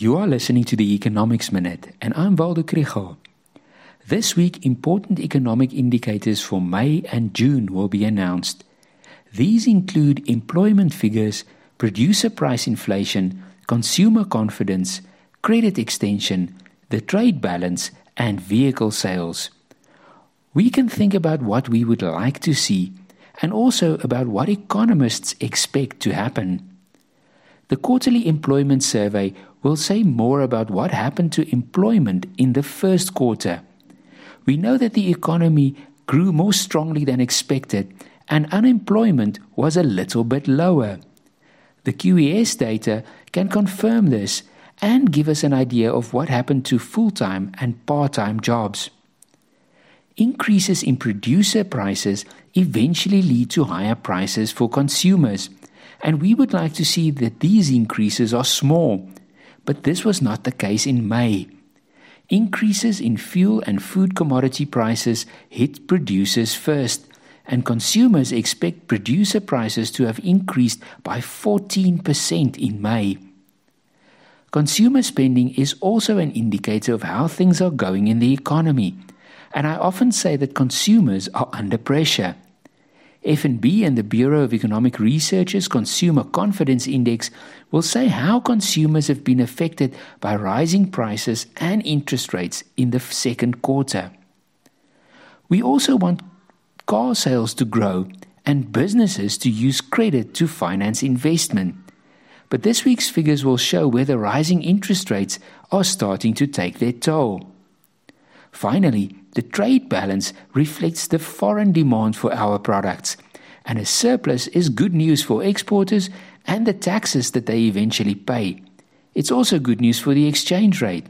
You are listening to the Economics Minute, and I'm Waldo Krugell. This week, important economic indicators for May and June will be announced. These include employment figures, producer price inflation, consumer confidence, credit extension, the trade balance, and vehicle sales. We can think about what we would like to see and also about what economists expect to happen. The quarterly employment survey will say more about what happened to employment in the first quarter. We know that the economy grew more strongly than expected and unemployment was a little bit lower. The QES data can confirm this and give us an idea of what happened to full time and part time jobs. Increases in producer prices eventually lead to higher prices for consumers, and we would like to see that these increases are small, but this was not the case in May. Increases in fuel and food commodity prices hit producers first, and consumers expect producer prices to have increased by 14% in May. Consumer spending is also an indicator of how things are going in the economy, and I often say that consumers are under pressure. FNB and the Bureau of Economic Research's Consumer Confidence Index will say how consumers have been affected by rising prices and interest rates in the second quarter. We also want car sales to grow and businesses to use credit to finance investment. But this week's figures will show whether rising interest rates are starting to take their toll. Finally, the trade balance reflects the foreign demand for our products, and a surplus is good news for exporters and the taxes that they eventually pay. It's also good news for the exchange rate.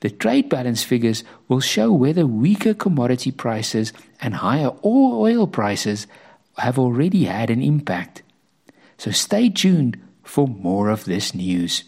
The trade balance figures will show whether weaker commodity prices and higher oil prices have already had an impact. So stay tuned for more of this news.